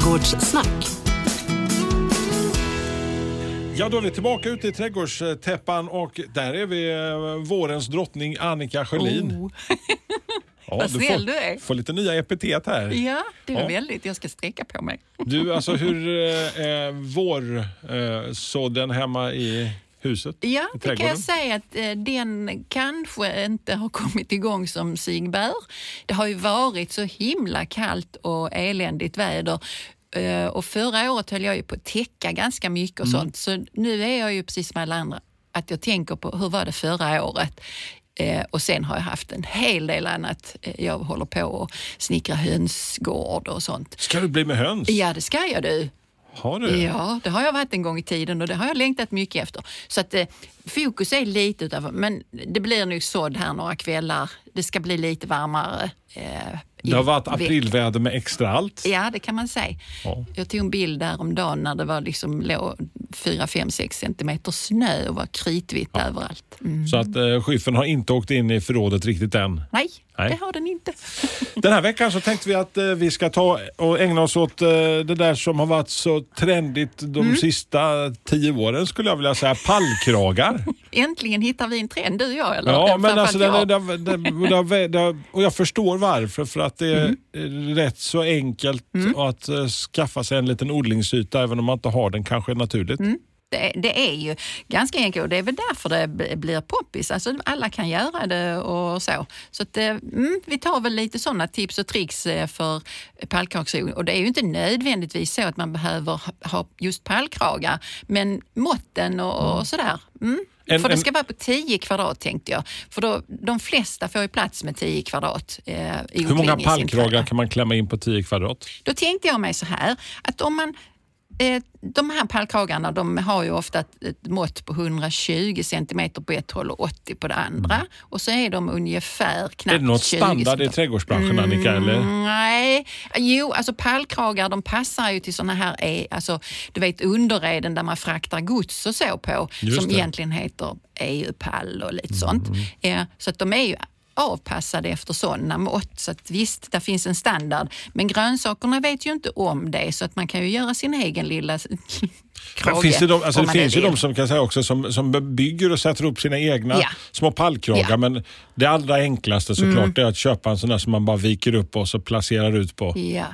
Trädgårdssnack. Ja, då är vi tillbaka ute i trädgårdstäppan och där är vi eh, vårens drottning Annika Sjölin. Oh. Ja, vad du snäll får, du är. får lite nya epitet här. Ja, det är Ja. väldigt. Jag ska sträcka på mig. Du, alltså hur eh, vårsådden hemma i huset? Ja, det kan jag säga att eh, den kanske inte har kommit igång som sig bör. Det har ju varit så himla kallt och eländigt väder. Eh, Och förra året höll jag ju på att täcka ganska mycket och sånt. Så nu är jag ju precis som alla andra att jag tänker på hur var det förra året? Eh, och sen har jag haft en hel del annat. Jag håller på att snickra hönsgård och sånt. Ska du bli med höns? Ja, det ska jag du. Har du? Ja, det har jag varit en gång i tiden och det har jag längtat mycket efter. Så att eh, fokus är lite utanför, men det blir nog sådd här några kvällar. Det ska bli lite varmare. Eh, Det har varit aprilväder med extra allt. Ja, det kan man säga. Ja. Jag tog en bild häromdagen när det var liksom låg 4, 5, 6 centimeter snö och var kritvitt överallt. Mm. Så att eh, skyffen har inte åkt in i förrådet riktigt än. Nej, Nej. det har den inte. Den här veckan så tänkte vi att eh, vi ska ta och ägna oss åt eh, det där som har varit så trendigt de Mm. sista tio åren skulle jag vilja säga, pallkragar. Äntligen hittar vi en trend, du och jag. Eller Ja, men alltså, jag. den, den, den, den, och jag förstår varför. För att det är Mm. rätt så enkelt att eh, skaffa sig en liten odlingsyta även om man inte har den kanske naturligt. Mm. Det, det är ju ganska enkelt och det är väl därför det blir poppis. Alltså, alla kan göra det och så. Så att, eh, mm, vi tar väl lite sådana tips och tricks eh, för pallkragsodling. Och det är ju inte nödvändigtvis så att man behöver ha- just pallkragar, men måtten och, och sådär. Mm. En- för det ska vara på 10 kvadrat tänkte jag. För då, de flesta får ju plats med 10 kvadrat eh, i Hur många pallkragar kan man klämma in på 10 kvadrat? Då tänkte jag mig så här, att om man de här pallkragarna de har ju ofta ett, mått på 120 centimeter på ett håll och 80 på det andra. Och så är de ungefär knappt är det något 20 standard i trädgårdsbranschen Annika? Eller? Mm, Nej, jo alltså pallkragar de passar ju till såna här, eh, alltså, du vet underreden där man fraktar gods och så på Just som det. egentligen heter EU-pall och lite sånt. Eh, så att de är ju avpassade efter sådana mått. Så att visst, där finns en standard. Men grönsakerna vet ju inte om det så att man kan ju göra sin egen lilla krage. Finns det de, alltså det finns ju de som kan säga också som, som bygger och sätter upp sina egna Ja. små pallkragar. Ja. Mm. Men det allra enklaste såklart är att köpa en sån där som man bara viker upp och så placerar ut på. Ja.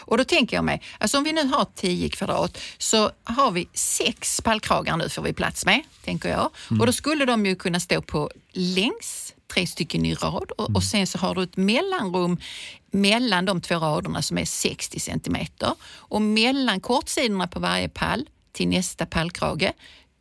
Och då tänker jag mig, alltså om vi nu har 10 kvadrat så har vi sex pallkragar nu får vi plats med, tänker jag. Och då skulle de ju kunna stå på längs, tre stycken i rad. Och, och sen så har du ett mellanrum mellan de två raderna som är 60 centimeter. Och mellan kortsidorna på varje pall till nästa pallkrage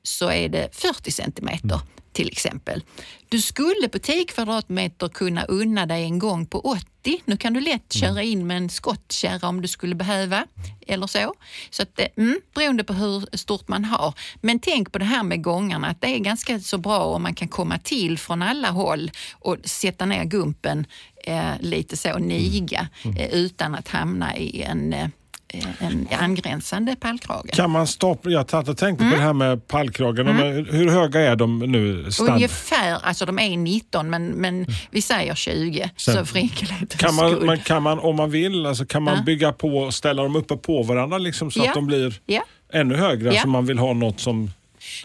så är det 40 centimeter till exempel. Du skulle på 10 kvadratmeter kunna unna dig en gång på 80. Nu kan du lätt köra in med en skottkärra om du skulle behöva eller så. Så att, det- mm, beroende på hur stort man har. Men tänk på det här med gångarna, att det är ganska så bra om man kan komma till från alla håll och sätta ner gumpen eh, lite så niga eh, utan att hamna i en, eh, en angränsande pallkrage. Kan man stapla, jag satt och tänkte Mm. på det här med pallkragarna. Men hur höga är de nu? Stand? Ungefär, alltså de är 19 men, men vi säger 20 Sen- så för enkelhetens Kan man, skull. man, kan man, om man vill, alltså kan man Ja. bygga på och ställa dem uppe på varandra liksom, så Ja. att de blir Ja. ännu högre? Ja. Alltså man vill ha något som...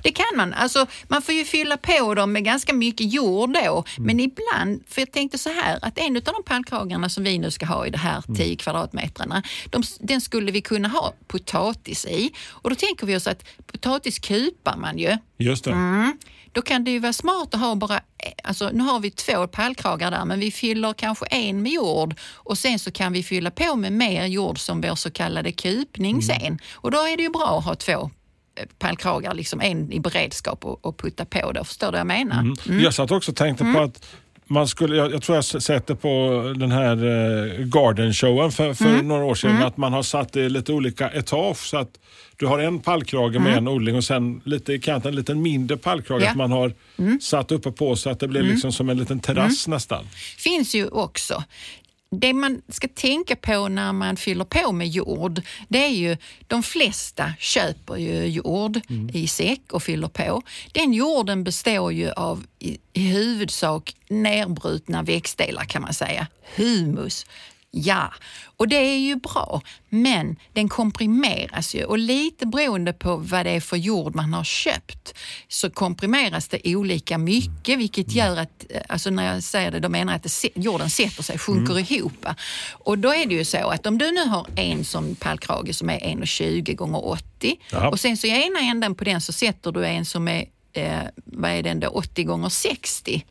Det kan man. Alltså, man får ju fylla på dem med ganska mycket jord då. Men ibland, för jag tänkte så här att en av de pallkragarna som vi nu ska ha i det här 10 kvadratmetrarna, de, den skulle vi kunna ha potatis i. Och då tänker vi oss att potatis kupar man ju. Just det. Mm. Då kan det ju vara smart att ha bara, alltså nu har vi två pallkragar där men vi fyller kanske en med jord och sen så kan vi fylla på med mer jord som vår så kallade kupning sen. Och då är det ju bra att ha två pallkragar, liksom en i beredskap och, och putta på det. Förstår du vad jag menar? Mm. Jag satt också och tänkte Mm. på att man skulle, jag, jag tror jag sett det på den här eh, garden showen för, för Mm. några år sedan. Att man har satt det i lite olika etage. Så att du har en pallkrage med en odling och sen lite i kanten en liten mindre pallkrage Mm. Ja. att man har satt uppe på så att det blir liksom som en liten terrass nästan. finns ju också. Det man ska tänka på när man fyller på med jord, det är ju de flesta köper ju jord i säck och fyller på. Den jorden består ju av i, i huvudsak nerbrutna växtdelar kan man säga. Humus. Ja, och det är ju bra, men den komprimeras ju och lite beroende på vad det är för jord man har köpt så komprimeras det olika mycket vilket gör att, eh, alltså när jag säger det, då menar jag att jorden sätter sig, sjunker mm. ihop. Och då är det ju så att om du nu har en som pallkrage som är 1,20 gånger 80 Jaha. och sen så i ena änden på den så sätter du en som är, eh, vad är den då, 80 gånger 60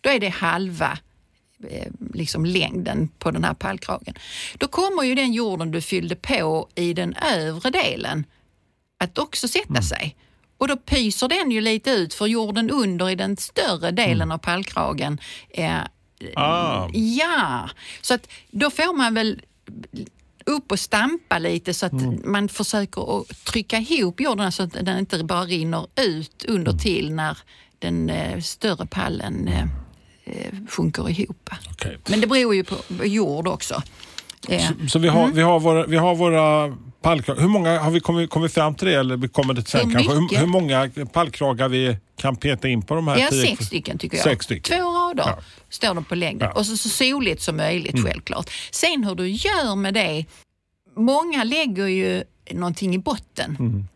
då är det halva liksom längden på den här pallkragen. Då kommer ju den jorden du fyllde på i den övre delen att också sätta mm. sig. Och då pyser den ju lite ut för jorden under i den större delen mm. av pallkragen. Eh, ah. Ja, så att då får man väl upp och stampa lite så att mm. man försöker att trycka ihop jorden så att den inte bara rinner ut under mm. till när den eh, större pallen eh, eh, sjunker ihop. Okay. Men det beror ju på jord också. Eh. Så, så, vi, har, mm. vi, har våra, vi har våra pallkragar. Hur många har vi kommit, kommit fram till det eller kommer det sen kanske? Hur, hur, många pallkragar vi kan peta in på de här Ja, tio? sex stycken tycker jag. Sex stycken. Två rader ja. står de på längden ja. och så, så soligt som möjligt mm. självklart. Sen hur du gör med det. Många lägger ju någonting i botten. Mm.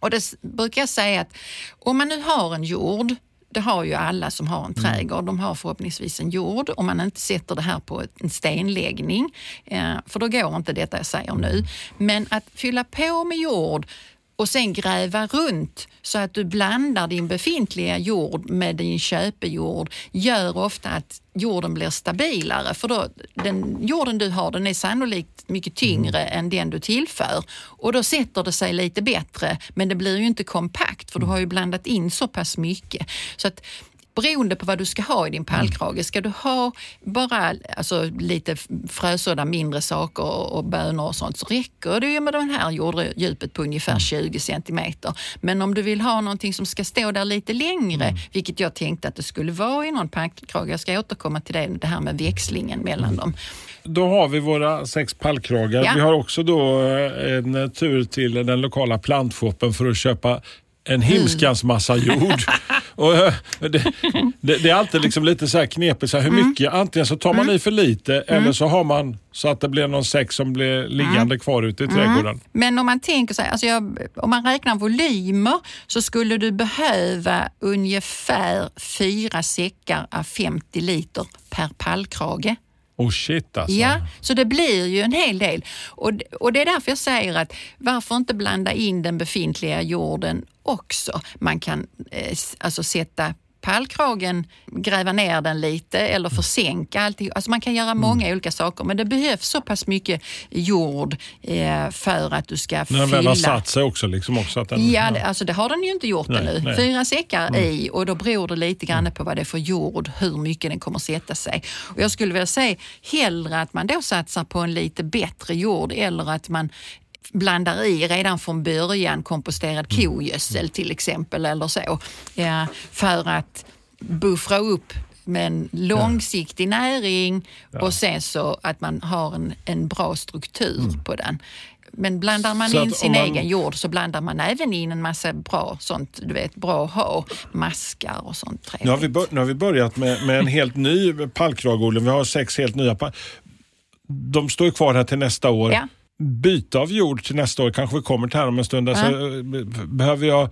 Och det brukar jag säga att om man nu har en jord det har ju alla som har en mm. trädgård. De har förhoppningsvis en jord om man inte sätter det här på en stenläggning. Eh, för då går inte detta jag säger nu. Men att fylla på med jord och sen gräva runt så att du blandar din befintliga jord med din köpejord gör ofta att jorden blir stabilare för då, den jorden du har den är sannolikt mycket tyngre mm. än den du tillför och då sätter det sig lite bättre men det blir ju inte kompakt för du har ju blandat in så pass mycket. Så att beroende på vad du ska ha i din pallkrage. Ska du ha bara alltså, lite frösådda mindre saker och bönor och sånt så räcker det ju med det här jorddjupet på ungefär 20 mm. centimeter. Men om du vill ha någonting som ska stå där lite längre, mm. vilket jag tänkte att det skulle vara i någon pallkrage, jag ska återkomma till det, det här med växlingen mellan mm. dem. Då har vi våra sex pallkragar. Ja. Vi har också då eh, en tur till den lokala plantshoppen för att köpa en himskans massa jord. Och, eh, det, det, det, är alltid liksom lite så här knepigt, så här, hur mm. mycket? Antingen så tar man mm. i för lite mm. eller så har man så att det blir någon säck som blir liggande mm. kvar ute i mm. trädgården. Men om man tänker sig, alltså jag, om man räknar volymer så skulle du behöva ungefär fyra säckar av 50 liter per pallkrage. Oh shit alltså. Ja, så det blir ju en hel del. Och, och det är därför jag säger att varför inte blanda in den befintliga jorden också? Man kan eh, alltså sätta pallkragen, gräva ner den lite eller försänka allting. Alltså man kan göra många mm. olika saker men det behövs så pass mycket jord eh, för att du ska När fylla. Den väl har satt sig också? Liksom också att den, ja, det, alltså det har den ju inte gjort nej, ännu. Nej. Fyra säckar mm. i och då beror det lite grann mm. på vad det är för jord, hur mycket den kommer sätta sig. Och jag skulle vilja säga hellre att man då satsar på en lite bättre jord eller att man blandar i redan från början komposterad mm. kogödsel till exempel eller så. Ja, för att buffra upp med en långsiktig ja. näring ja. och sen så att man har en, en bra struktur mm. på den. Men blandar man så in sin man... egen jord så blandar man även in en massa bra sånt, du vet, bra ha, maskar och sånt Nu har vi, bör, nu har vi börjat med, med en helt ny pallkragodling. Vi har sex helt nya. De står kvar här till nästa år. Ja byte av jord till nästa år, kanske vi kommer till här om en stund. Alltså, Behöver jag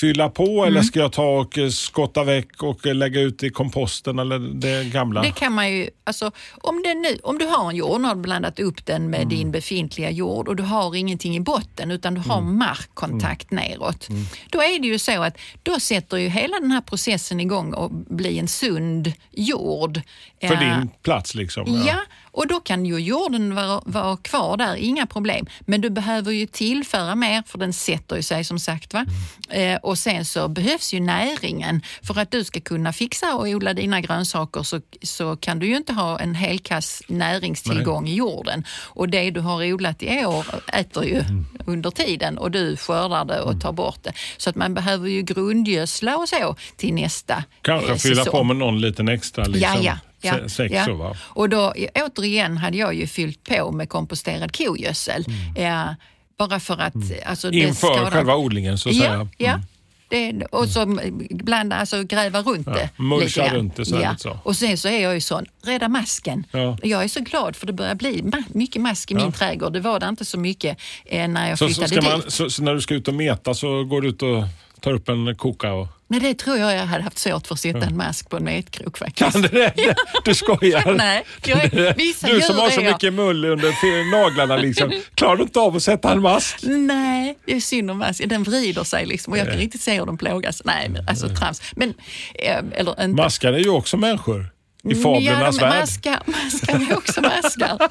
fylla på mm. eller ska jag ta och skotta väck och lägga ut i komposten eller det gamla? Det kan man ju, alltså, om, det nu, om du har en jord och har blandat upp den med mm. din befintliga jord och du har ingenting i botten utan du har mm. markkontakt mm. neråt. Mm. Då är det ju så att då sätter ju hela den här processen igång och blir en sund jord. För din plats liksom? Ja. ja. Och då kan ju jorden vara, vara, kvar där, inga problem. Men du behöver ju tillföra mer för den sätter ju sig som sagt. Va? Mm. Eh, och sen så behövs ju näringen. För att du ska kunna fixa och odla dina grönsaker så, så kan du ju inte ha en helkass näringstillgång Nej. i jorden. Och det du har odlat i år äter ju mm. under tiden och du skördar det och mm. tar bort det. Så att man behöver ju grundgödsla och så till nästa Kanske eh, fylla på med någon liten extra. Liksom. Ja, ja. Ja, sex ja. Och då återigen hade jag ju fyllt på med komposterad kogödsel. Mm. Ja, bara för att... Mm. Alltså, Inför skadar... själva odlingen så att ja, säga. Mm. Ja, Det, och så blanda, alltså gräva runt det. mulcha runt det så lite så. Och sen så är jag ju sån, rädda masken. Ja. Jag är så glad för det börjar bli ma- mycket mask i min trädgård. Det var det inte så mycket eh, när jag Så, så, flyttade ska dit. man, så, så när du ska ut och meta så går du ut och tar upp en koka och... Men det tror jag jag hade haft svårt för att sätta en mask på en metkrok faktiskt. Kan du det? Du skojar? Nej, jag vissa Du som har så jag. mycket mull under naglarna, liksom. klarar du inte av att sätta en mask? Nej, det är synd om masken. Den vrider sig liksom och jag kan riktigt se hur den plågas. Nej, men alltså trams. Men, eh, eller inte. Maskar är ju också människor i ja, fablernas de värld. maskar, maskar är också maskar.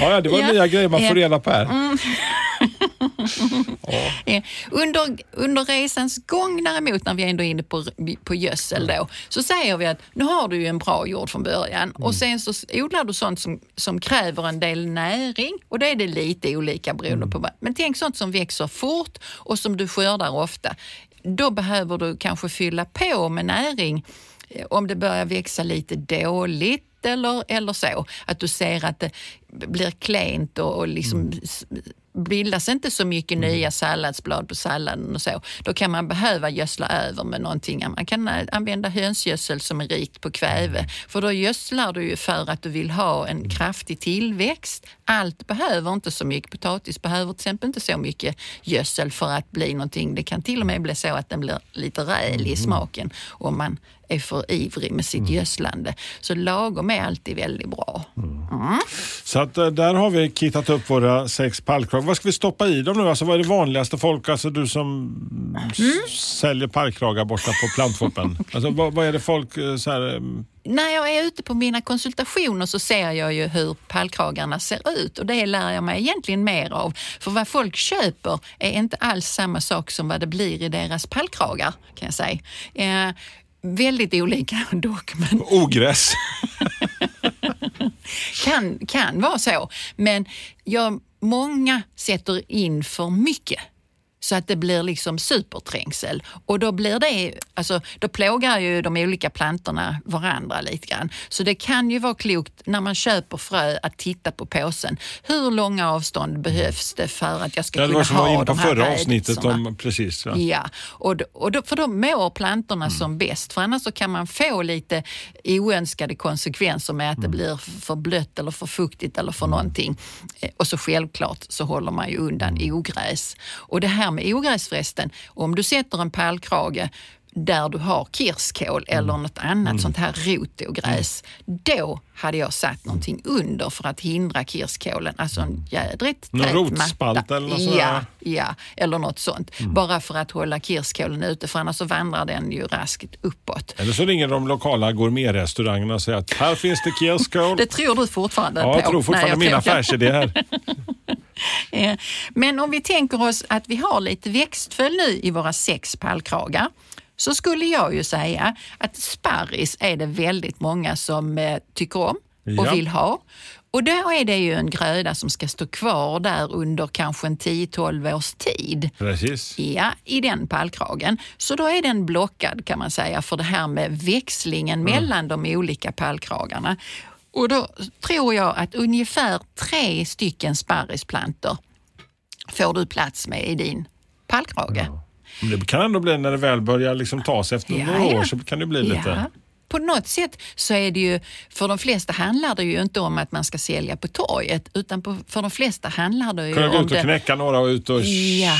Ja, ja, det var Ja. nya grejer man får Ja. Mm. reda på här. Eh, Under, under resans gång däremot, när vi ändå är inne på, på gödsel då, så säger vi att nu har du ju en bra jord från början och sen så odlar du sånt som, som kräver en del näring och då är det lite olika beroende på vad. Men tänk sånt som växer fort och som du skördar ofta. Då behöver du kanske fylla på med näring eh, om det börjar växa lite dåligt eller, eller så. Att du ser att det blir klent och, och liksom s- bildas inte så mycket nya salladsblad på salladen och så. Då kan man behöva gödsla över med någonting. Man kan eh, använda hönsgödsel som är rikt på kväve. För då gödslar du ju för att du vill ha en kraftig tillväxt. Allt behöver inte så mycket. Potatis behöver till exempel inte så mycket gödsel för att bli någonting. Det kan till och med bli så att den blir lite räl i smaken om man är för ivrig med sitt gödslande. Så lagom är alltid väldigt bra. Så att, eh, där har vi kittat upp våra sex pallkragar. Vad ska vi stoppa i dem nu? Alltså, vad är det vanligaste folk, alltså du som Mm. säljer pallkragar borta på plantfoppen. alltså, vad, vad är det folk eh, så här, eh, När jag är ute på mina konsultationer så ser jag ju hur pallkragarna ser ut och det lär jag mig egentligen mer av. För vad folk köper är inte alls samma sak som vad det blir i deras pallkragar kan jag säga. Eh, väldigt olika dock, men ogräs? kan, kan vara så. Men jag, många sätter in för mycket så att det blir liksom superträngsel. Och då blir det, alltså, då plågar ju de olika plantorna varandra lite grann. Så det kan ju vara klokt när man köper frö att titta på påsen. Hur långa avstånd behövs det för att jag ska Det kunna var som var ha in på de här förra avsnittet om precis. Va? Ja, och, och då, för då mår plantorna Mm. som bäst. För annars så kan man få lite oönskade konsekvenser med att det Mm. blir för blött eller för fuktigt eller för någonting. Eh, Och så självklart så håller man ju undan Mm. ogräs. Och det här med ogräs förresten, om du sätter en pallkrage där du har kirskål Mm. eller något annat sånt här rotogräs, då hade jag satt någonting under för att hindra kirskålen. Alltså en jädrigt Någon rotspalt eller något sånt där? Ja, Ja, eller något sånt. Mm. Bara för att hålla kirskålen ute, för annars så vandrar den ju raskt uppåt. Eller så ringer de lokala gourmetrestaurangerna och säger att här finns det kirskål. Det tror du fortfarande Ja, på? jag tror fortfarande Nej, min jag tänker- affärsidé här. Eh, Men om vi tänker oss att vi har lite växtföljd nu i våra sex pallkragar så skulle jag ju säga att sparris är det väldigt många som eh, tycker om och Ja. vill ha. Och då är det ju en gröda som ska stå kvar där under kanske en 10-12 års tid. Precis. Ja, i den pallkragen. Så då är den blockad kan man säga för det här med växlingen mellan de olika pallkragarna. Och då tror jag att ungefär tre stycken sparrisplantor får du plats med i din pallkrage. Men Det kan ändå bli när det väl börjar liksom tas efter Ja, några ja. år så kan det bli lite... Ja. På något sätt så är det ju, för de flesta handlar det ju inte om att man ska sälja på torget utan på, för de flesta handlar det ju Kunna gå om ut och det knäcka några och ut och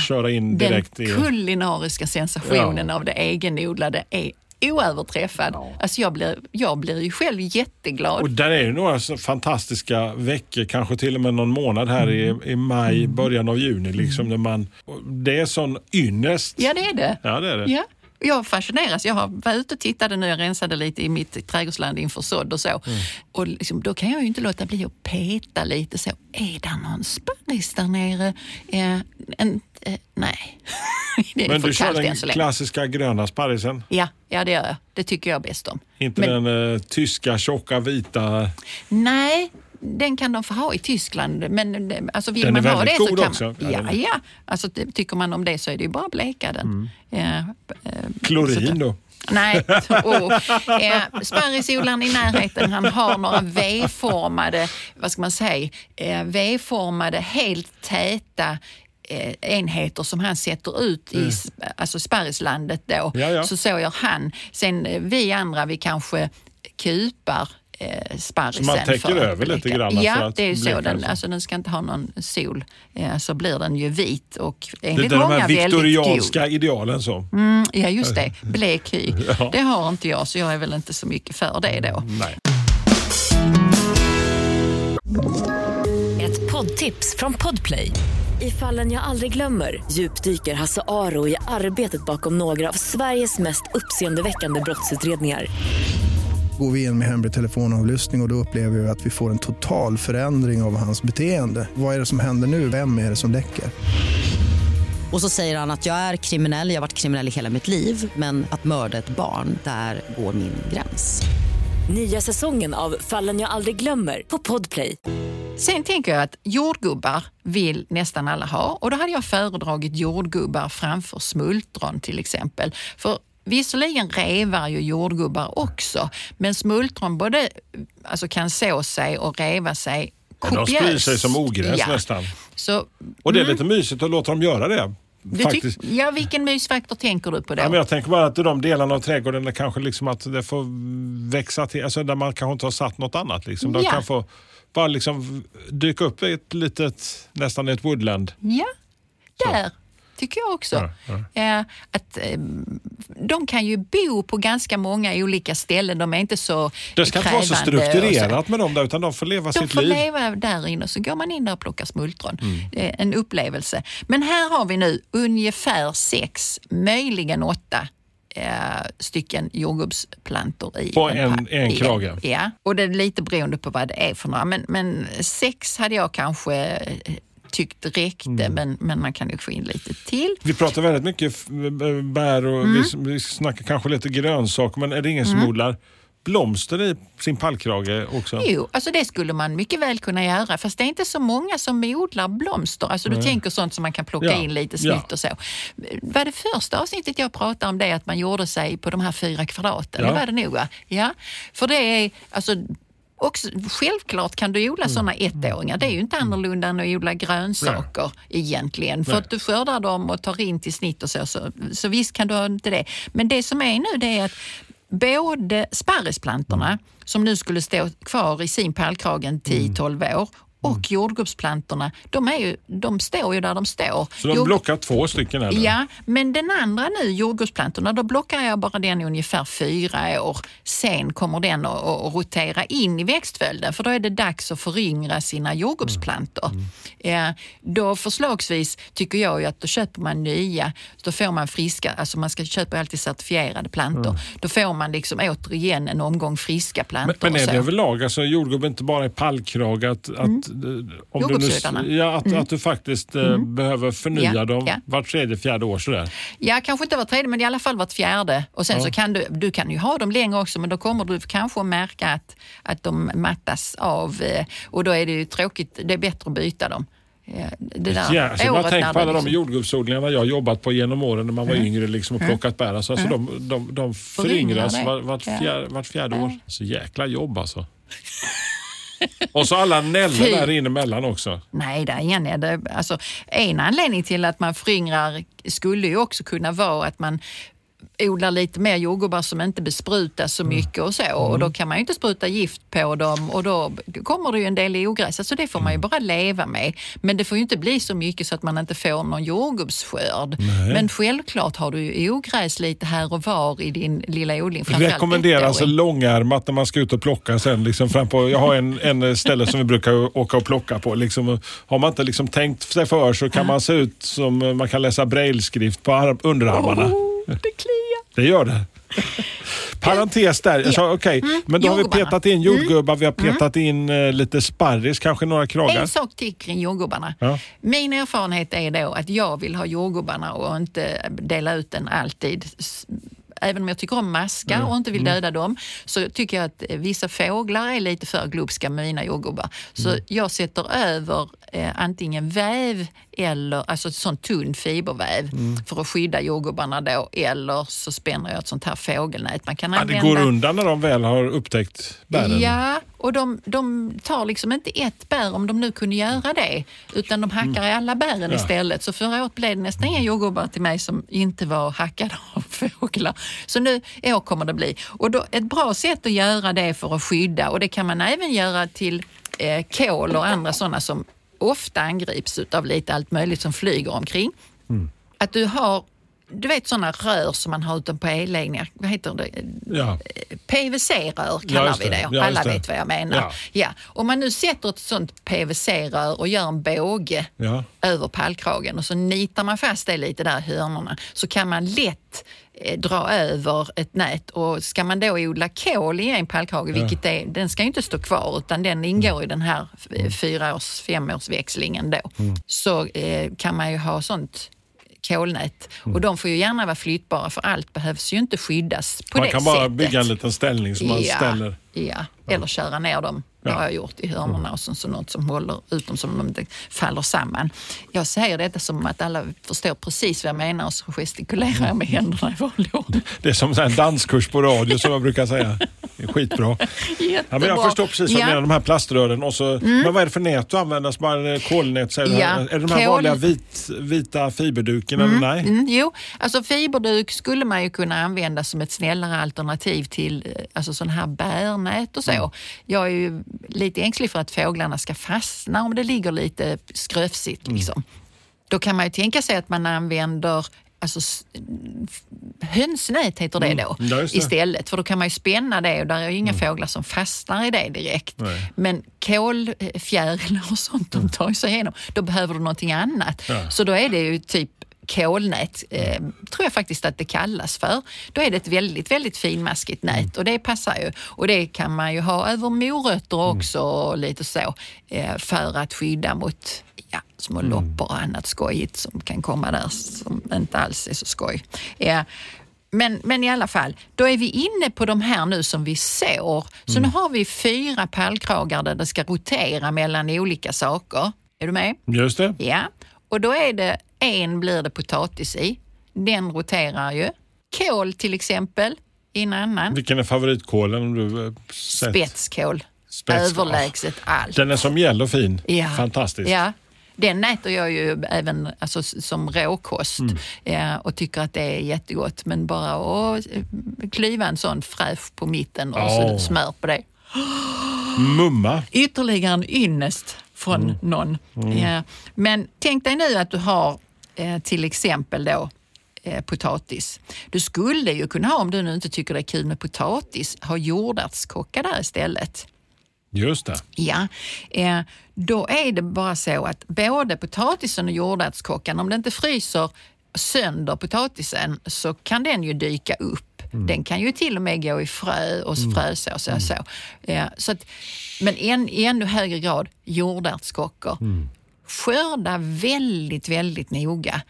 köra in direkt den i... kulinariska sensationen Ja. av det egenodlade är oöverträffad. Alltså jag, blir, jag blir ju själv jätteglad. Och där är ju några fantastiska veckor, kanske till och med någon månad här Mm. i, i maj, början av juni. Liksom, när man, det är sån ynnest. Ja, det är det. Ja, det är det. Ja. Jag fascineras. Jag har varit ute och tittade nu, jag rensade lite i mitt trädgårdsland inför sådd och så. Mm. Och liksom, då kan jag ju inte låta bli att peta lite så. Är det någon sparris där nere? Eh, en, eh, nej, det är Men för du kör kallt än den klassiska gröna sparrisen? Ja, ja, det gör jag. Det tycker jag bäst om. Inte Men- den eh, tyska tjocka vita? Nej, den kan de få ha i Tyskland. Men eh, alltså vill Den är man ha det så god kan också. man... Ja, Ja, är-. Alltså, tycker man om det så är det ju bara att bleka den. Ja, eh, Klorin att- då? Nej, och, eh, sparrisodlaren i närheten han har några V-formade, vad ska man säga, eh, V-formade helt täta eh, enheter som han sätter ut i s- alltså sparrislandet då. Mm. Ja, ja. Så så gör han. Sen eh, vi andra, vi kanske kupar eh, sparrisen. Så man täcker för över lite grann för Ja, att det är ju så. Den, så. alltså, den ska inte ha någon sol. Eh, så blir den ju vit och Det är enligt de många här väldigt god. viktorianska idealen så. Mm, ja, just det. Blek hy. Ja. Det har inte jag, så jag är väl inte så mycket för det då. Nej. Ett poddtips från Podplay. I fallen jag aldrig glömmer djupdyker Hasse Aro i arbetet bakom några av Sveriges mest uppseendeväckande brottsutredningar. Går vi in med hemlig telefonavlyssning och, och då upplever vi att vi får en total förändring av hans beteende. Vad är det som händer nu? Vem är det som läcker? Och så säger han att jag är kriminell, jag har varit kriminell i hela mitt liv men att mörda ett barn, där går min gräns. Nya säsongen av Fallen jag aldrig glömmer på Podplay. Sen tänker jag att jordgubbar vill nästan alla ha och då hade jag föredragit jordgubbar framför smultron till exempel. För Visserligen revar ju jordgubbar också, men smultron både alltså kan så sig och reva sig Ja, de kopiöst. sprider sig som ogräs Ja. nästan. Så, Och det är lite mysigt att låta dem göra det. Mm. Faktiskt. ja, vilken mysfaktor tänker du på då? Ja, men jag tänker bara att de delarna av trädgården där kanske liksom att det får växa till, alltså där man kanske inte har satt något annat. Liksom. De Ja. kan få bara liksom dyka upp i ett litet, nästan ett woodland. Ja, där tycker jag också. Eh, att, eh, de kan ju bo på ganska många olika ställen. De är inte så Det ska inte vara så och så. strukturerat med dem där, utan de får leva De sitt får liv. Mm. leva där inne så går man in där och plockar smultron. Det är en upplevelse. Men här har vi nu ungefär sex, möjligen åtta eh, stycken jordgubbsplantor i På en- en i krage. Ja, och det är lite beroende på vad det är för några. Men, men sex hade jag kanske eh, tyckt räckte, Mm. men, men man kan ju få in lite till. Vi pratar väldigt mycket bär och Mm. vi, vi snackar kanske lite grönsaker, men är det ingen som odlar blomster i sin pallkrage också? Jo, alltså det skulle man mycket väl kunna göra, fast det är inte så många som odlar blomster. Alltså du tänker sånt som man kan plocka Ja, in lite snyggt ja. och så. Var det första avsnittet jag pratade om det, att man gjorde sig på de här fyra kvadraten? Ja. Det var det nog va? Ja, för det är alltså Också, självklart kan du Mm. odla sådana ettåringar. Det är ju inte annorlunda än att odla grönsaker egentligen. För Nej. att du skördar dem och tar in till snitt och så, så. Så visst kan du ha inte det. Men det som är nu det är att både sparrisplantorna Mm. som nu skulle stå kvar i sin pallkragen 10-12 år och Mm. jordgubbsplantorna, de, är ju, de står ju där de står. Så de Jord- blockar två stycken nu? Ja, men den andra nu, jordgubbsplantorna, då blockar jag bara den i ungefär fyra år. Sen kommer den att, att rotera in i växtföljden för då är det dags att föryngra sina jordgubbsplantor. Ja, då förslagsvis tycker jag ju att då köper man nya, då får man friska, alltså man ska köpa alltid certifierade plantor. Då får man liksom återigen en omgång friska plantor. Men, men är det överlag, alltså jordgubb inte bara i pallkrage, att, att, eh, om du, nu, ja, att, att du faktiskt eh, behöver förnya Ja, dem ja. vart tredje, fjärde år sådär? Ja, kanske inte var tredje, men i alla fall vart fjärde. Och sen så kan du, du kan ju ha dem längre också, men då kommer du kanske att märka att, att de mattas av eh, och då är det ju tråkigt. Det är bättre att byta dem. Ja, Det där Ja, så man tänker på alla de liksom- jordgubbsodlingarna jag jobbat på genom åren när man var yngre liksom och plockat bär. Alltså, alltså de, de, de föryngras vart, vart, Ja. fjär, vart fjärde år. Så jäkla jobb alltså. Och så alla nällor där inne emellan också. Nej, det är ingen, det, alltså, en anledning till att man föryngrar skulle ju också kunna vara att man odlar lite mer jordgubbar som inte besprutas så mycket och så. Och då kan man ju inte spruta gift på dem och då kommer det ju en del ogräs. Alltså det får man ju bara leva med. Men det får ju inte bli så mycket så att man inte får någon jordgubbsskörd. Men självklart har du ju ogräs lite här och var i din lilla odling. Rekommenderas ettåring. långärmat när man ska ut och plocka sen. Liksom fram på, jag har en, en ställe som vi brukar åka och plocka på. Liksom, har man inte liksom tänkt sig för så kan man se ut som man kan läsa brailleskrift på arm, underarmarna. Oh, det kliar. Det gör det. Parentes där. Jag sa, okej, Men då har vi petat in jordgubbar, vi har petat in eh, lite sparris, kanske några kragar. En sak till kring jordgubbarna. Ja. Min erfarenhet är då att jag vill ha jordgubbarna och inte dela ut den alltid. Även om jag tycker om maskar och inte vill döda dem, så tycker jag att vissa fåglar är lite för glupska med mina jordgubbar. Så jag sätter över eh, antingen väv eller alltså sån tunn fiberväv för att skydda jordgubbarna då eller så spänner jag ett sånt här fågelnät. Man kan Ja, det använda... går undan när de väl har upptäckt bären. Ja, och de, de tar liksom inte ett bär om de nu kunde göra det, utan de hackar i alla bären Mm. Ja. istället. Så förra året blev det nästan inga jordgubbar till mig som inte var hackade av fåglar. Så nu i år kommer det bli. Och då, ett bra sätt att göra det för att skydda, och det kan man även göra till eh, kål och andra sådana som ofta angrips av lite allt möjligt som flyger omkring. Mm. Att du har du vet sådana rör som man har ute på elledningar, vad heter det? Ja. PVC-rör Ja, kallar just vi det. Ja, Alla det. vet vad jag menar. Ja. Ja. Om man nu sätter ett sånt PVC-rör och gör en båge Ja. över pallkragen och så nitar man fast det lite där i hörnorna så kan man lätt eh, dra över ett nät och ska man då odla kål i en pallkrage, vilket är, den ska ju inte stå kvar utan den ingår i den här eh, fyraårs, femårsväxlingen då, Mm. så eh, kan man ju ha sånt kolnät Mm. och de får ju gärna vara flyttbara för allt behövs ju inte skyddas på Man det kan bara sättet. bygga en liten ställning som man ja, ställer. Ja, eller köra ner dem. Det har jag gjort i hörnorna och så, så något som håller ut dem så de inte faller samman. Jag säger detta som att alla förstår precis vad jag menar och så gestikulerar jag med händerna i vanlig ordning. Det är som en danskurs på radio som jag brukar säga. Det är skitbra. Ja, men jag förstår precis vad du. Mm. menar, de här plaströren. Och så, Men vad är det för nät du använder? Så Bara eh, kolnät? Säger du? Ja, Är det de här kol- vanliga vit, vita fiberduken eller nej? Mm, jo, alltså fiberduk skulle man ju kunna använda som ett snällare alternativ till eh, alltså sån här bärnät och så. Mm. Jag är ju lite ängslig för att fåglarna ska fastna om det ligger lite skröfsigt. Mm. Liksom. Då kan man ju tänka sig att man använder Alltså, hönsnät heter det då Mm. Just det. istället, för då kan man ju spänna det och där är ju inga fåglar som fastnar i det direkt. Nej. Men kolfjärilar och sånt, de tar ju sig igenom. Då behöver du någonting annat. Ja. Så då är det ju typ kolnät, eh, tror jag faktiskt att det kallas för. Då är det ett väldigt, väldigt finmaskigt nät och det passar ju. Och det kan man ju ha över morötter också och lite så eh, för att skydda mot små loppor och annat skojigt som kan komma där som inte alls är så skoj. Ja. Men, men i alla fall, då är vi inne på de här nu som vi sår. Så nu har vi fyra pallkragar där det ska rotera mellan olika saker. Är du med? Just det. Ja, och då är det en blir det potatis i. Den roterar ju. Kål till exempel i en annan. Vilken är favoritkålen? Om du eh, sett? Spetskål. Spetskål. Överlägset allt. Den är som gäll och fin. Ja. Fantastisk. Ja. Den äter jag ju även alltså, som råkost Mm. ja, och tycker att det är jättegott. Men bara att eh, klyva en sån fräsch på mitten och Åh. så smör på det. Mumma. ytterligare en ynnest från Mm. någon. Ja. Men tänk dig nu att du har eh, till exempel då eh, potatis. Du skulle ju kunna ha, om du nu inte tycker det är kul med potatis, ha jordärtskocka där istället. Just det. Ja, eh, då är det bara så att både potatisen och jordärtskockan, om det inte fryser sönder potatisen så kan den ju dyka upp. Den kan ju till och med gå i frö och frösås och så. Ja, så att, men en, i ännu högre grad jordärtskockor. Skörda väldigt, väldigt noga.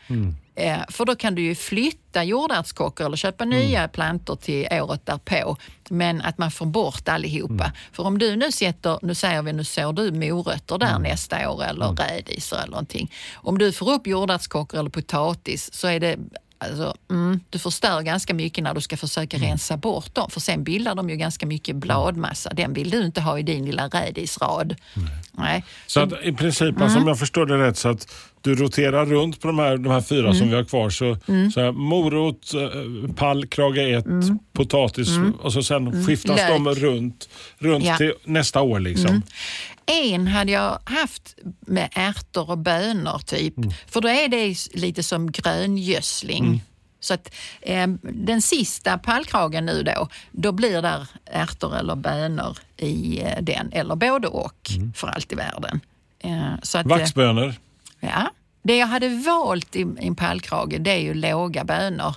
Eh, för då kan du ju flytta jordärtskockor eller köpa nya plantor till året därpå. Men att man får bort allihopa. För om du nu sätter, nu säger vi, nu sår du morötter där nästa år eller rädisor eller någonting. Om du får upp jordärtskockor eller potatis så är det Alltså, mm, du förstör ganska mycket när du ska försöka rensa bort dem för sen bildar de ju ganska mycket bladmassa. Den vill du inte ha i din lilla rädisrad. Nej. Så att i princip, alltså, Mm. om jag förstår det rätt, så att du roterar runt på de här, de här fyra Mm. som vi har kvar. Så, så här, morot, eh, pall, krage 1, potatis och så sen skiftas Mm. Lök. de runt, runt Ja. till nästa år. Liksom. En hade jag haft med ärtor och bönor typ. För då är det lite som gröngödsling. Så att eh, den sista pallkragen nu då, då blir där ärtor eller bönor i eh, den. Eller både och för allt i världen. Eh, så att, eh, Vaxbönor. Ja. Det jag hade valt i i en pallkrage det är ju låga bönor.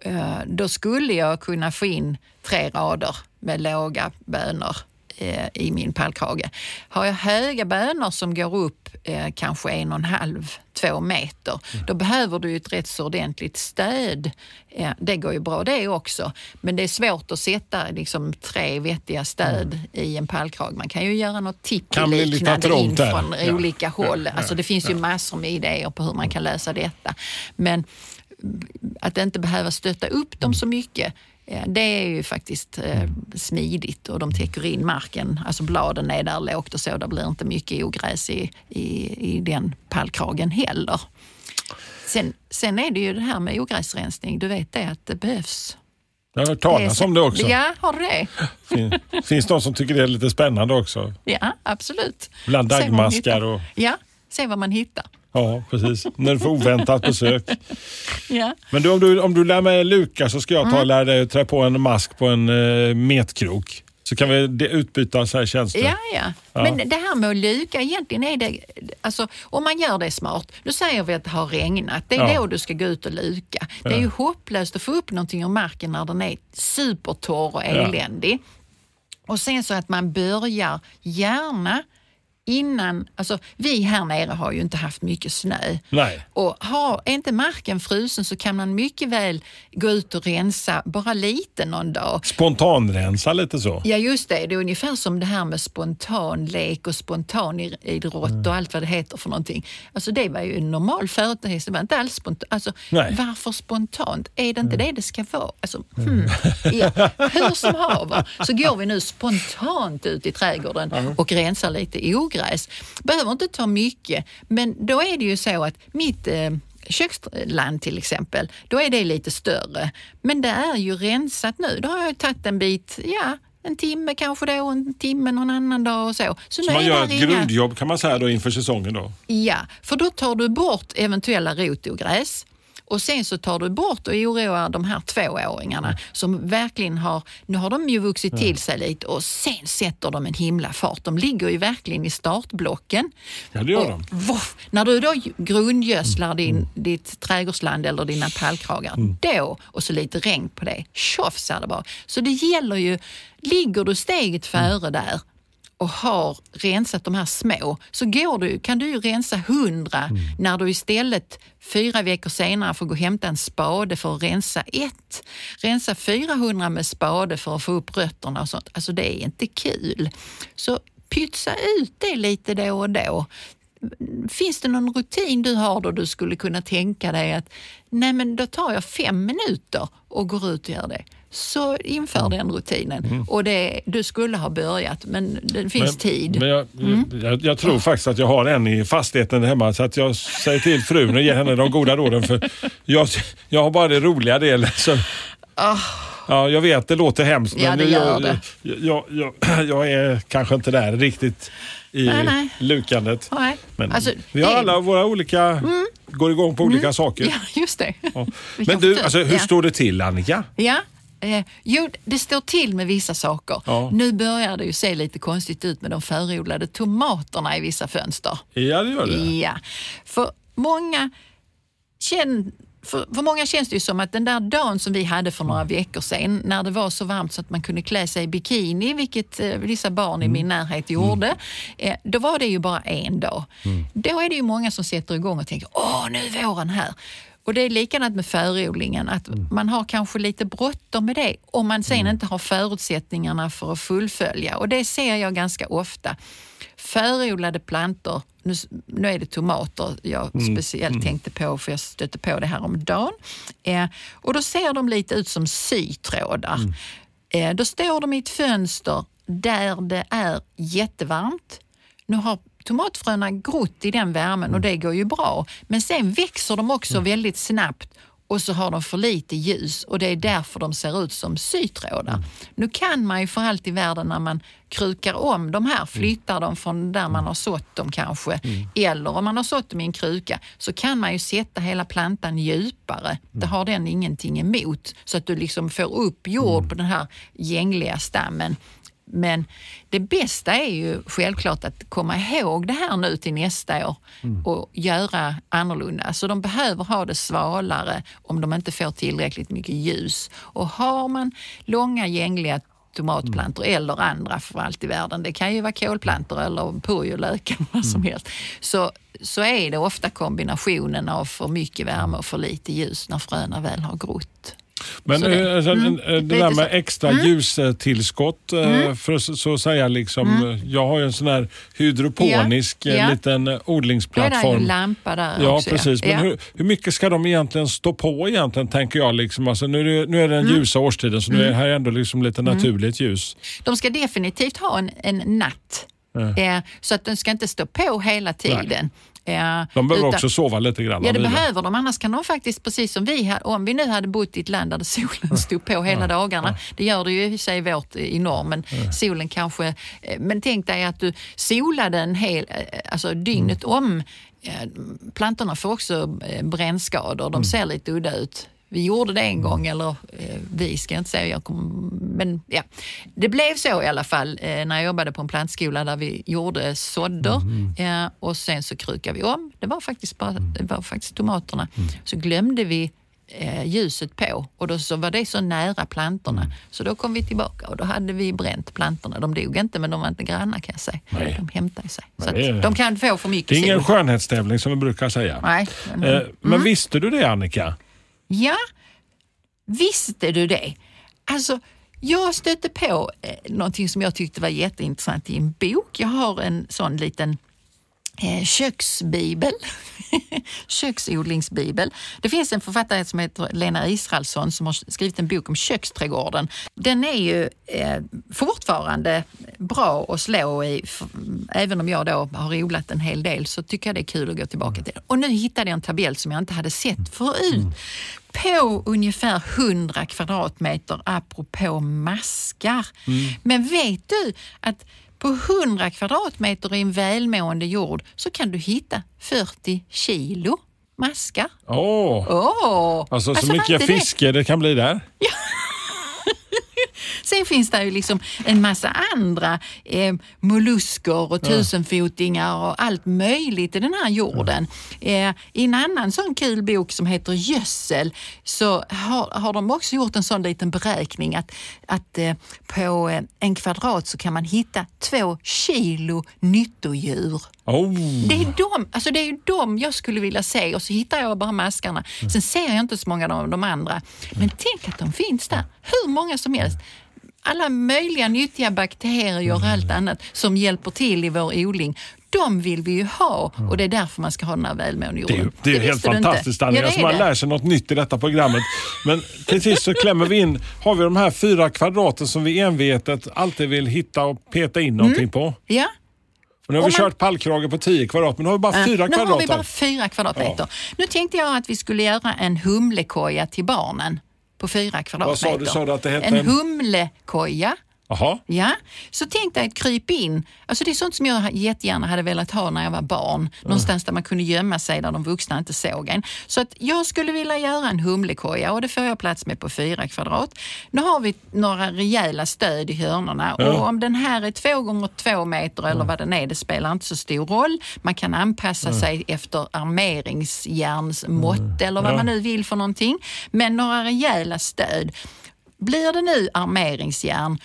Eh, Då skulle jag kunna få in tre rader med låga bönor eh, i min pallkrage. Har jag höga bönor som går upp eh, kanske en och en halv, två meter, mm. då behöver du ett rätt så ordentligt stöd. Eh, det går ju bra det också, men det är svårt att sätta liksom, tre vettiga stöd mm. i en pallkrage. Man kan ju göra något tippi-liknande in från ja. olika håll. Ja. Alltså, det finns ju massor med idéer på hur man kan lösa detta. Men att inte behöva stötta upp dem så mycket det är ju faktiskt eh, smidigt och de täcker in marken. Alltså bladen är där lågt och så. Det blir inte mycket ogräs i, i, i den pallkragen heller. Sen, sen är det ju det här med ogräsrensning. Du vet det att det behövs. Jag har hört talas om det också. Ja, har du det? Fin, finns de som tycker det är lite spännande också? Ja, absolut. Bland dagmaskar och... Ja, se vad man hittar. Ja, precis. När du får oväntat besök. ja. Men du, om, du, om du lär mig luka så ska jag ta och mm. lära dig att trä på en mask på en uh, metkrok. Så kan vi utbyta så här tjänster. Ja, ja, ja. Men det här med att luka, egentligen är det... Alltså, om man gör det smart. Nu säger vi att det har regnat. Det är ja. då du ska gå ut och luka. Det är ju hopplöst att få upp någonting ur marken när den är supertorr och eländig. Och sen så att man börjar gärna innan, alltså vi här nere har ju inte haft mycket snö. Nej. Och har, är inte marken frusen så kan man mycket väl gå ut och rensa bara lite någon dag. Spontanrensa lite så? Ja just det, det är ungefär som det här med spontanlek och spontanidrott mm. och allt vad det heter för någonting. Alltså det var ju en normal företeelse, det var inte alls spontant. Alltså, varför spontant? Är det inte mm. det det ska vara? Alltså, hmm. ja. Hur som haver så går vi nu spontant ut i trädgården mm. och rensar lite ogräs ogräs. Behöver inte ta mycket, men då är det ju så att mitt eh, köksland till exempel, då är det lite större. Men det är ju rensat nu. Då har jag tagit en bit, ja, en timme kanske då och en timme någon annan dag och så. Så, så man gör ett inga... grundjobb kan man säga då inför säsongen då? Ja, för då tar du bort eventuella rotogräs och sen så tar du bort och oroar de här tvååringarna mm. som verkligen har, nu har de ju vuxit till sig lite och sen sätter de en himla fart. De ligger ju verkligen i startblocken. Ja, det gör de. Voff, när du då grundgödslar din, mm. ditt trädgårdsland eller dina pallkragar, mm. då och så lite regn på det, tjofs är det bara. Så det gäller ju, ligger du steget före där och har rensat de här små så går du, kan du ju rensa hundra mm. när du istället fyra veckor senare får gå och hämta en spade för att rensa ett. Rensa 400 med spade för att få upp rötterna och sånt. Alltså det är inte kul. Så pytsa ut det lite då och då. Finns det någon rutin du har då du skulle kunna tänka dig att nej men då tar jag fem minuter och går ut och gör det så inför den rutinen. Mm. Och det, du skulle ha börjat, men det finns men, tid. Men jag, mm. jag, jag, tror faktiskt att jag har en i fastigheten hemma så att jag säger till frun och ger henne de goda råden. För jag, jag har bara det roliga delen. Så, oh. Ja, jag vet, det låter hemskt, ja, men jag, det. Jag, jag, jag, är kanske inte där riktigt i nej, nej. lukandet. Nej. Men alltså, vi har alla våra olika, mm. går igång på olika mm. saker. Ja, just det. Ja. Men du, alltså, hur ja. står det till Annika? Ja, Eh, jo, det står till med vissa saker. Ja. Nu börjar det ju se lite konstigt ut med de förodlade tomaterna i vissa fönster. Ja, det gör det. Ja, för många känner för, för många känns det ju som att den där dagen som vi hade för några veckor sedan när det var så varmt så att man kunde klä sig i bikini, vilket eh, vissa barn i min mm. närhet gjorde, mm. eh, då var det ju bara en dag. Mm. Då är det ju många som sätter igång och tänker åh, nu är våren här. Och det är likadant med förodlingen, att mm. man har kanske lite bråttom med det om man sen mm. inte har förutsättningarna för att fullfölja. Och det ser jag ganska ofta. Förodlade plantor, nu, nu är det tomater jag mm. speciellt mm. tänkte på för jag stötte på det här om dagen. Eh, och då ser de lite ut som sytrådar. Mm. Eh, då står de i ett fönster där det är jättevarmt. Nu har tomatfröna grott i den värmen och mm. det går ju bra. Men sen växer de också mm. väldigt snabbt och så har de för lite ljus och det är därför de ser ut som sytrådar. Mm. Nu kan man ju för allt i världen när man krukar om de här, mm. flyttar mm. dem från där man har sått dem kanske, mm. eller om man har sått dem i en kruka, så kan man ju sätta hela plantan djupare. Det har den ingenting emot, så att du liksom får upp jord på den här gängliga stammen. Men det bästa är ju självklart att komma ihåg det här nu till nästa år mm. och göra annorlunda. Så de behöver ha det svalare om de inte får tillräckligt mycket ljus. Och har man långa gängliga tomatplantor eller andra för allt i världen. Det kan ju vara kolplantor eller purjolök eller vad som helst. Så, så är det ofta kombinationen av för mycket värme och för lite ljus när fröna väl har grott. Men det- det, alltså, mm, det lite där med extra ljustillskott, eh, för att så, så säga liksom, eh, jag har ju en sån här hydroponisk Ja, eh, ja. liten eh, är det ju en odlingsplattform. lampa där Ja, också. precis. Men Ja. hur, hur mycket ska de egentligen stå på egentligen, tänker jag. Liksom. Alltså, nu, är det, nu är det den Mm. ljusa årstiden, så nu är det här ändå liksom lite naturligt ljus. De ska definitivt ha en, en natt. Eh, så att den ska inte stå på hela tiden. Eh, De behöver utan- också sova lite grann. Ja, det behöver de. Annars kan de faktiskt, precis som vi, om vi nu hade bott i ett land där solen stod på hela dagarna. Det gör det ju i sig vårt i norr, men solen kanske... eh, Men tänk dig att du solade en hel, eh, alltså dygnet Mm. om. Plantorna får också brännskador. Mm. De ser lite udda ut. Vi gjorde det en gång, eller eh, vi ska jag inte säga, jag kom, men ja. Det blev så i alla fall eh, när jag jobbade på en plantskola där vi gjorde sådder Mm. eh, och sen så krukade vi om. Det var faktiskt, bara, det var faktiskt tomaterna. Mm. Så glömde vi eh, ljuset på och då så var det så nära plantorna. Mm. Så då kom vi tillbaka och då hade vi bränt plantorna. De dog inte men de var inte granna kan jag säga. Nej. De hämtade sig. Så Nej, det är- att de kan få för mycket Det är ingen sol. skönhetstävling som vi brukar säga. Nej. men- Eh, Men visste du det Annika? Ja, visste du det? Alltså, jag stötte på eh, någonting som jag tyckte var jätteintressant i en bok. Jag har en sån liten köksbibel, köksodlingsbibel. Det finns en författare som heter Lena Israelsson som har skrivit en bok om köksträdgården. Den är ju eh, fortfarande bra att slå i. Även om jag då har odlat en hel del så tycker jag det är kul att gå tillbaka till. Och nu hittade jag en tabell som jag inte hade sett förut. På ungefär 100 kvadratmeter apropå maskar. Men vet du att på 100 kvadratmeter i en välmående jord så kan du hitta 40 kilo maskar. Åh, Åh! alltså, Alltså, så var mycket inte det- fiske det kan bli där. Sen finns det ju liksom en massa andra eh, mollusker och tusenfotingar och allt möjligt i den här jorden. Eh, I en annan sån kul bok som heter Gödsel så har, har de också gjort en sån liten beräkning att, att eh, på en kvadrat så kan man hitta två kilo nyttodjur. Oh. Det är, de, alltså det är ju de jag skulle vilja se och så hittar jag bara maskarna. Sen ser jag inte så många av de andra. Men tänk att de finns där, hur många som helst. Alla möjliga nyttiga bakterier och allt annat som hjälper till i vår odling. De vill vi ju ha och det är därför man ska ha den här välmående Det är, jorden. ju- det är ju helt fantastiskt Ja, det alltså, är man det. lär sig något nytt i detta programmet. Men till sist så klämmer vi in, har vi de här fyra kvadraten som vi envetet alltid vill hitta och peta in någonting på. Ja, Och nu har vi Om man- kört pallkrage på 10 kvadrat, men nu har vi bara Ja, fyra nu kvadrat. har vi bara fyra kvadratmeter. Nu tänkte jag att vi skulle göra en humlekoja till barnen på fyra kvadratmeter. sa du? Sa du att det hette en- humlekoja. Jaha. Ja, så tänkte jag ett kryp in. Alltså det är sånt som jag jättegärna hade velat ha när jag var barn. Någonstans där man kunde gömma sig där de vuxna inte såg en. Så att jag skulle vilja göra en humlekoja och det får jag plats med på fyra kvadrat. Nu har vi några rejäla stöd i hörnorna och om den här är två gånger två meter eller vad den är, det spelar inte så stor roll. Man kan anpassa sig efter armeringsjärnsmått eller vad man nu vill för någonting. Men några rejäla stöd. Blir det nu armeringsjärn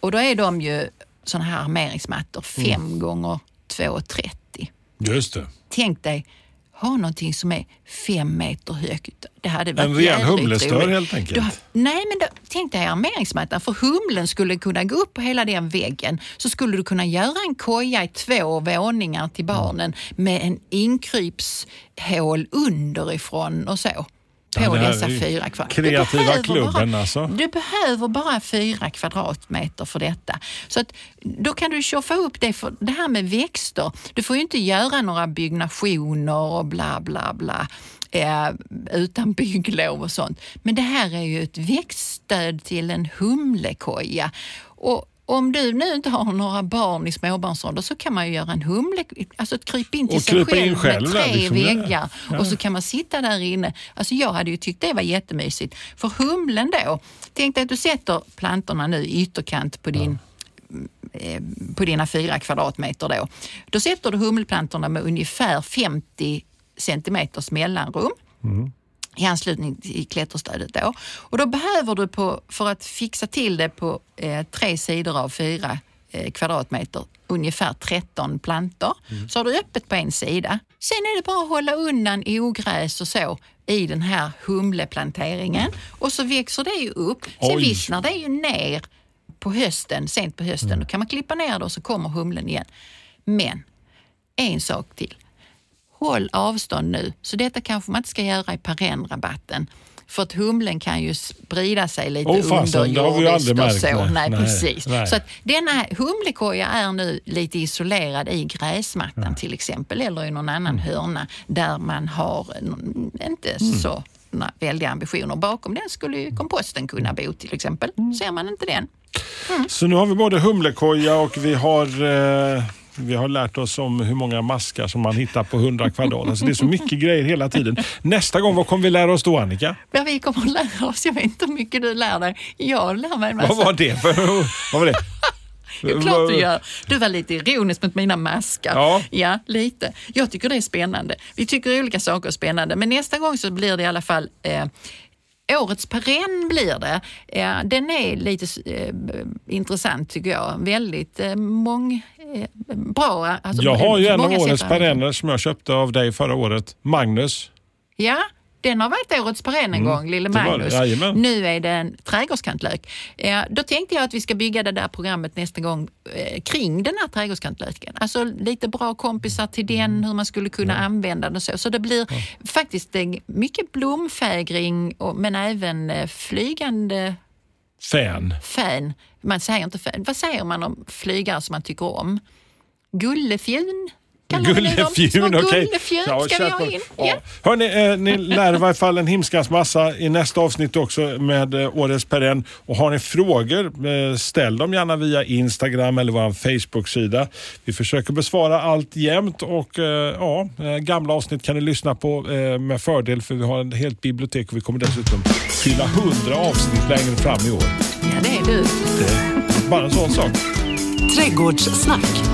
och då är de ju sådana här armeringsmattor 5 gånger 2,30. Just det. Tänk dig ha någonting som är fem meter högt. Det hade varit En rejäl humlestör helt enkelt. Då, nej, men då, tänk dig armeringsmattan. För humlen skulle kunna gå upp på hela den väggen. Så skulle du kunna göra en koja i två våningar till barnen med en inkrypshål underifrån och så. På Ja, dessa fyra kvadrat. kreativa Du klubben, bara, alltså. Du behöver bara fyra kvadratmeter för detta. Så att, då kan du tjoffa upp det. För det här med växter, du får ju inte göra några byggnationer och bla bla bla eh, utan bygglov och sånt. Men det här är ju ett växtstöd till en humlekoja. Och om du nu inte har några barn i småbarnsålder så kan man ju göra en humle, alltså ett kryp in till Och sig krypa själv in själv med tre liksom. väggar och så kan man sitta där inne. Alltså jag hade ju tyckt det var jättemysigt. För humlen då, tänk dig att du sätter plantorna nu i ytterkant på din eh, på dina fyra kvadratmeter då. Då sätter du humleplantorna med ungefär 50 centimeters mellanrum. I anslutning till klätterstödet. Då. Och då behöver du på, för att fixa till det på eh, tre sidor av fyra eh, kvadratmeter, ungefär 13 plantor. Mm. Så har du öppet på en sida. Sen är det bara att hålla undan ogräs och så i den här humleplanteringen och så växer det ju upp. Sen Oj. vissnar det ju ner på hösten, sent på hösten. Mm. Då kan man klippa ner det och så kommer humlen igen. Men en sak till. Håll avstånd nu. Så detta kanske man inte ska göra i perennrabatten. För att humlen kan ju sprida sig lite oh, underjordiskt och så. Nej, nej, precis. Nej. Så att denna humlekoja är nu lite isolerad i gräsmattan ja. till exempel eller i någon annan mm. hörna där man har inte mm. så väldiga ambitioner. Bakom den skulle ju komposten kunna bo till exempel. Mm. Ser man inte den. Mm. Så nu har vi både humlekoja och vi har eh vi har lärt oss om hur många maskar som man hittar på 100 kvadrat. Alltså det är så mycket grejer hela tiden. Nästa gång, vad kommer vi lära oss då Annika? Ja, vi kommer att lära oss, jag vet inte hur mycket du lär dig. Jag lär mig en massa. Vad var det för... Vad var det? Jo, klart du gör. Du var lite ironisk mot mina maskar. Ja. ja, lite. Jag tycker det är spännande. Vi tycker olika saker är spännande, men nästa gång så blir det i alla fall eh, Årets perenn blir det. Den är lite eh, intressant tycker jag. Väldigt eh, mång, eh, bra. Alltså, jag har ju en av årets perenner som jag köpte av dig förra året. Magnus. Ja, den har varit årets perenn en mm, gång, lille Magnus. Nu är det en trädgårdskantlök. Ja, då tänkte jag att vi ska bygga det där programmet nästa gång eh, kring den här trädgårdskantlöken. Alltså lite bra kompisar till den, mm. hur man skulle kunna ja. använda den och så. Så det blir ja. faktiskt eh, mycket blomfägring och, men även eh, flygande Fan. Fan. Man säger inte fan. Vad säger man om flygare som man tycker om? Gullefjun? Gullefjun, okej. Gullefjun ja, ska vi ha in. Ja. Ja. Hörrni, eh, ni lär i varje fall en himskans massa i nästa avsnitt också med eh, årets perenn. Och har ni frågor, eh, ställ dem gärna via Instagram eller vår Facebook-sida. Vi försöker besvara allt jämt och eh, ja, eh, gamla avsnitt kan ni lyssna på eh, med fördel för vi har ett helt bibliotek och vi kommer dessutom fylla hundra avsnitt längre fram i år. Ja, det är du. Det, bara en sån sak. Trädgårdssnack